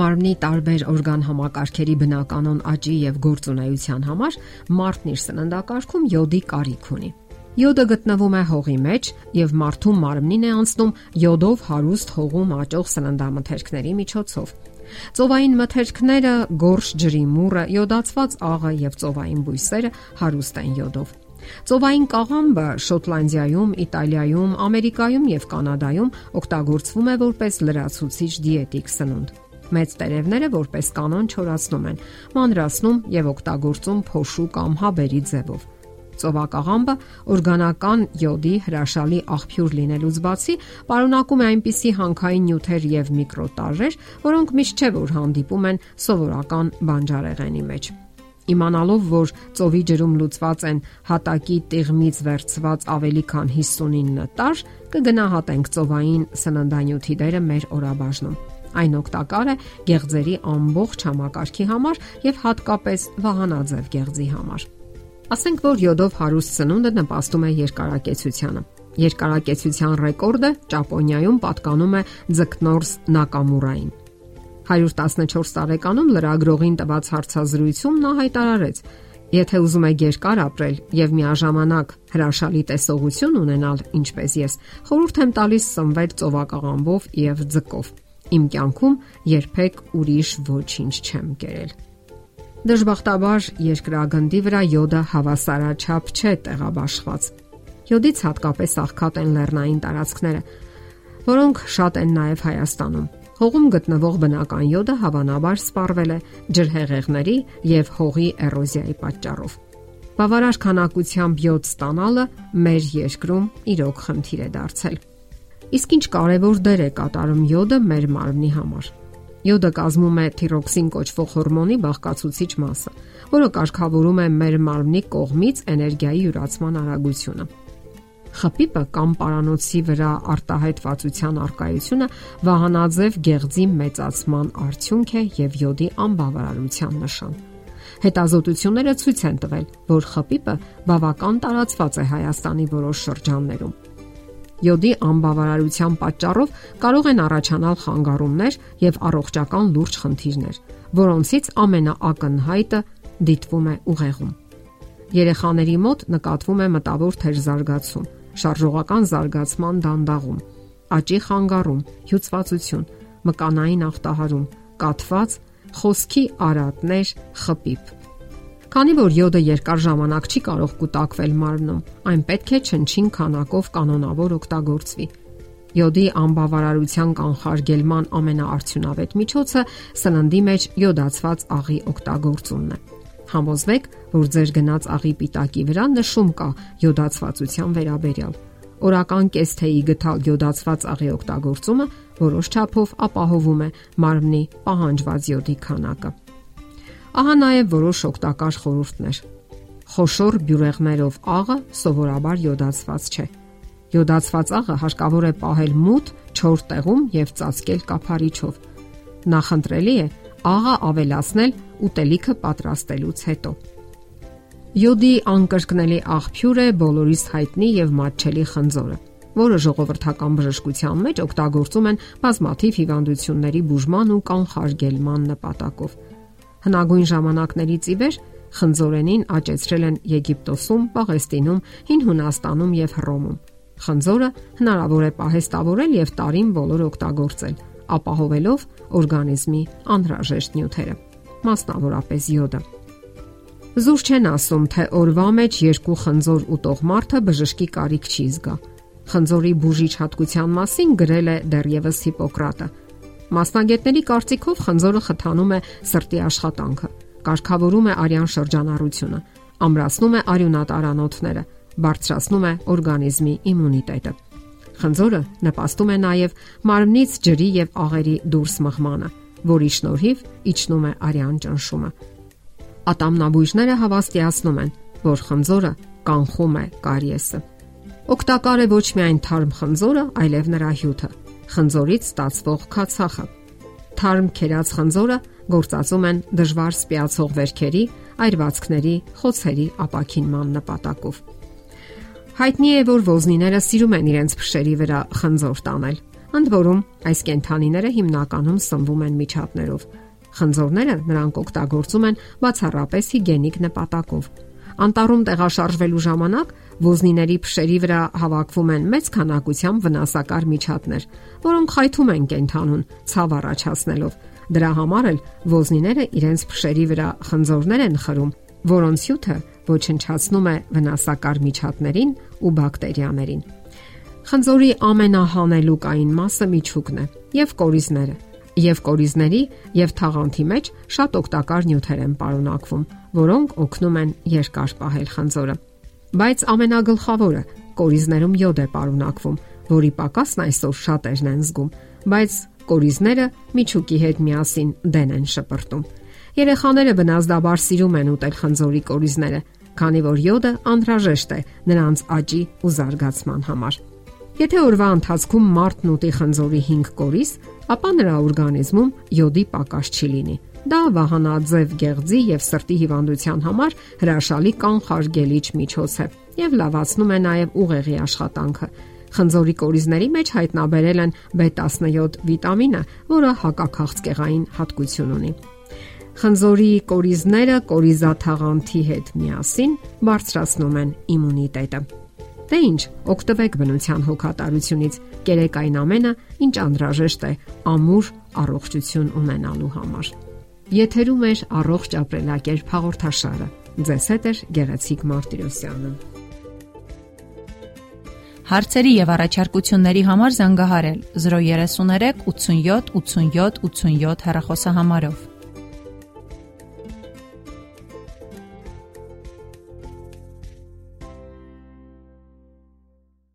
Մարմնի տարբեր օրգան համակարգերի բնականon աճի եւ գործունեության համար մարդն իր սննդակարգում յոդի կարիք ունի։ Յոդը գտնվում է հողի մեջ եւ մարդու մարմնին է անցնում յոդով հարուստ հողում աճող սննդամթերքների միջոցով։ Ծովային մթերքները, գորշ ջրի մուրը, յոդացված աղը եւ ծովային բույսերը հարուստ են յոդով։ Ծովային կաղամբը Շոտլանդիայում, Իտալիայում, Ամերիկայում եւ Կանադայում օգտագործվում է որպես լրացուցիչ դիետիկ սնունդ։ Մեծ տերևները որպես կանոն չորացնում են, մանրացնում եւ օգտագործում փոշու կամ հաբերի ձևով։ Ծովակաղամբը օրգանական յոդի հրաշալի աղբյուր լինելուց բացի պարունակում է այնպիսի հանքային նյութեր եւ միկրոտաժեր, որոնք միշտ չէ որ հանդիպում են սովորական բանջարեղենի մեջ։ Իմանալով, որ ծովի ջրում լուծված են հատակի տիղմից վերցված ավելի քան 59 տարր, կգնահատենք ծովային սննդանյութի դերը մեր օրաբաժնում։ Այն օգտակար է գեղձերի ամբողջ համակարգի համար եւ հատկապես վահանաձև գեղձի համար։ Ասենք որ յոդով հարուստ սնունդը նպաստում է երկարակեցությանը։ Երկարակեցության ռեկորդը Ճապոնիայում պատկանում է Ձկնորս Նակամուրային։ 114 տարեկանում լրագրողին տված հարցազրույցում նա հայտարարեց. Եթե ուզում եք երկար ապրել եւ միաժամանակ հրաշալի տեսողություն ունենալ, ինչպես ես, խորհուրդ եմ տալիս սնվել ծովակաղամբով եւ ձկով։ Իմ կյանքում երբեք ուրիշ ոչինչ չեմ կերել։ Դժբախտաբար երկրագնդի վրա յոդը հավասարաչափ չէ տեղաբաշխված։ Յոդից հատկապես աղքատ են լեռնային տարածքները, որոնք շատ են նաև Հայաստանում։ Հողում գտնվող բնական յոդը հավանաբար սպառվել է ջրհեղեղների եւ հողի էրոզիայի պատճառով։ Բավարար քանակությամբ յոդ ստանալը մեր երկրում իրոք խնդիր է դարձել։ Իսկ ինչ կարևոր դեր է կատարում յոդը մեր մարմնի համար։ Յոդը կազմում է թիրոքսին կոչվող հորմոնի բաղկացուցիչ մասը, որը կարգավորում է մեր մարմնի կողմից էներգիայի յուրացման արագությունը։ Խփիպը կամ պարանոցի վրա արտահայտվածության արկայությունը վահանաձև գեղձի մեծացման արդյունք է եւ յոդի անբավարարության նշան։ Հետազոտությունները ցույց են տվել, որ խփիպը բավական տարածված է Հայաստանի որոշ շրջաններում Յոդի անբավարարության պատճառով կարող են առաջանալ խանգարումներ եւ առողջական լուրջ խնդիրներ, որոնցից ամենաակնհայտը դիտվում է ուղեղում։ Երեխաների մոտ նկատվում է մտավոր թերզարգացում, շարժողական զարգացման դանդաղում, աճի խանգարում, հյուծվածություն, մկանային ախտահարում, կաթված, խոսքի արատներ, խփիփ Քանի որ յոդը երկար ժամանակ չի կարող կուտակվել մարմնում, այն պետք է չնչին քանակով կանոնավոր օգտագործվի։ Յոդի անբավարարության կանխարգելման ամենաարդյունավետ միջոցը սննդի մեջ յոդացված աղի օգտագործումն է։ Համոզվեք, որ ձեր գնած աղի պիտակի վրա նշում կա յոդացվածության վերաբերյալ։ Օրական կես թեյի գտալ յոդացված աղի օգտագործումը որոշ չափով ապահովում է մարմնի պահանջված յոդի քանակը։ Ահա նաև որոշ օգտակար խորհուրդներ։ Խոշոր բյուրեղներով աղը սովորաբար յոդացված չէ։ Յոդացված աղը հարկավոր է պահել մութ, չոր տեղում եւ ծածկել կափարիչով։ Նախընտրելի է աղը ավելացնել ուտելիքը պատրաստելուց հետո։ Յոդի անկրկնելի աղբյուր է բոլորիս հայտնի եւ մատչելի խնձորը, որը ժողովրդական բժշկության մեջ օգտագործում են բազմաթիվ հիվանդությունների բուժման ու կանխարգելման նպատակով։ Հնագույն ժամանակներից ի վեր խնձորենին աճեցրել են Եգիպտոսում, Պաղեստինում, Հին Հունաստանում եւ Հռոմում։ Խնձորը հնարավոր է պահեստավորել եւ տարին բոլոր օգտագործել, ապահովելով օրգանիզմի անհրաժեշտ նյութերը, մասնավորապես յոդը։ Զուր չեն ասում, թե օրվա մեջ երկու խնձոր ուտող մարդը բժշկի կարիք չի զգա։ Խնձորի բուժիչ հատկության մասին գրել է դեռևս Հիպոկրատը, Մասնագետների կարծիքով խնձորը խթանում է սրտի աշխատանքը, կարգավորում է արյան շրջանառությունը, ամրացնում է արյունատարանոթները, բարձրացնում է օրգանիզմի իմունիտետը։ Խնձորը նպաստում է նաև մարմնից ջրի եւ աղերի դուրս մղմանը, որի շնորհիվ իջնում է արյան ճնշումը։ Ատամնաբույժները հավաստիացնում են, որ խնձորը կանխում է կարիեսը։ Օգտակար է ոչ միայն թարմ խնձորը, այլև նրա հյութը խնձորից ստացվող քացախը։ Թարմ քերած խնձորը գործածում են դժվար սպիացող վերքերի, այրվածքների, խոցերի ապակինման նպատակով։ Հայտնի է, որ ոզնիները սիրում են իրենց փշերի վրա խնձոր տանել։ Ընդ որում, այս կենթանիները հիմնականում սնվում են միջատներով։ Խնձորները նրանք օգտագործում են բացառապես հիգենիկ նպատակով։ Անտառում տեղաշարժվելու ժամանակ ոզնիների փշերի վրա հավաքվում են մեծ քանակությամբ վնասակար միջատներ, որոնք խայթում են կենթանուն, ցավ առաջացնելով։ Դրա համար էլ ոզնիները իրենց փշերի վրա խնձորներ են խրում, որոնց հյութը ոչնչացնում է վնասակար միջատներին ու բակտերիաներին։ Խնձորի ամենահանելուկային մասը միջուկն է եւ կորիզները եւ կորիզների եւ թաղանթի մեջ շատ օգտակար նյութեր են պարունակվում, որոնք օգնում են երկար պահել խնձորը։ Բայց ամենագլխավորը կորիզներում յոդ է պարունակվում, որի պակասն այսօր շատերն են զգում, բայց կորիզները միջուկի հետ միասին դեն են շպրտում։ Երեխաները բնազդաբար սիրում են ուտել խնձորի կորիզները, քանի որ յոդը անհրաժեշտ է նրանց աճի ու զարգացման համար։ Եթե օրվա ընթացքում մարդն ուտի խնձորի 5 կորիզ, ապա նրա օրգանիզմում յոդի պակաս չի լինի։ Դա վահանաձև գեղձի եւ սրտի հիվանդության համար հրաշալի կանխարգելիչ միջոց է եւ լավացնում է նաեւ ուղեղի աշխատանքը։ Խնձորի կորիզների մեջ հայտնաբերել են B17 վիտամինը, որը հակաքաղցկեղային հատկություն ունի։ Խնձորի կորիզները կորիզաթաղանթի հետ միասին բարձրացնում են իմունիտետը։ Դե ինչ, օգտվեք բնության հոգատարությունից, կերեք այն ամենը, ինչ անհրաժեշտ է ամուր առողջություն ունենալու համար։ Եթերում է առողջ ապրելակերպ հաղորդաշարը։ Ձեզ հետ է Գեղեցիկ Մարտիրոսյանը։ Հարցերի եւ առաջարկությունների համար զանգահարել 033 87 87 87 հեռախոսահամարով։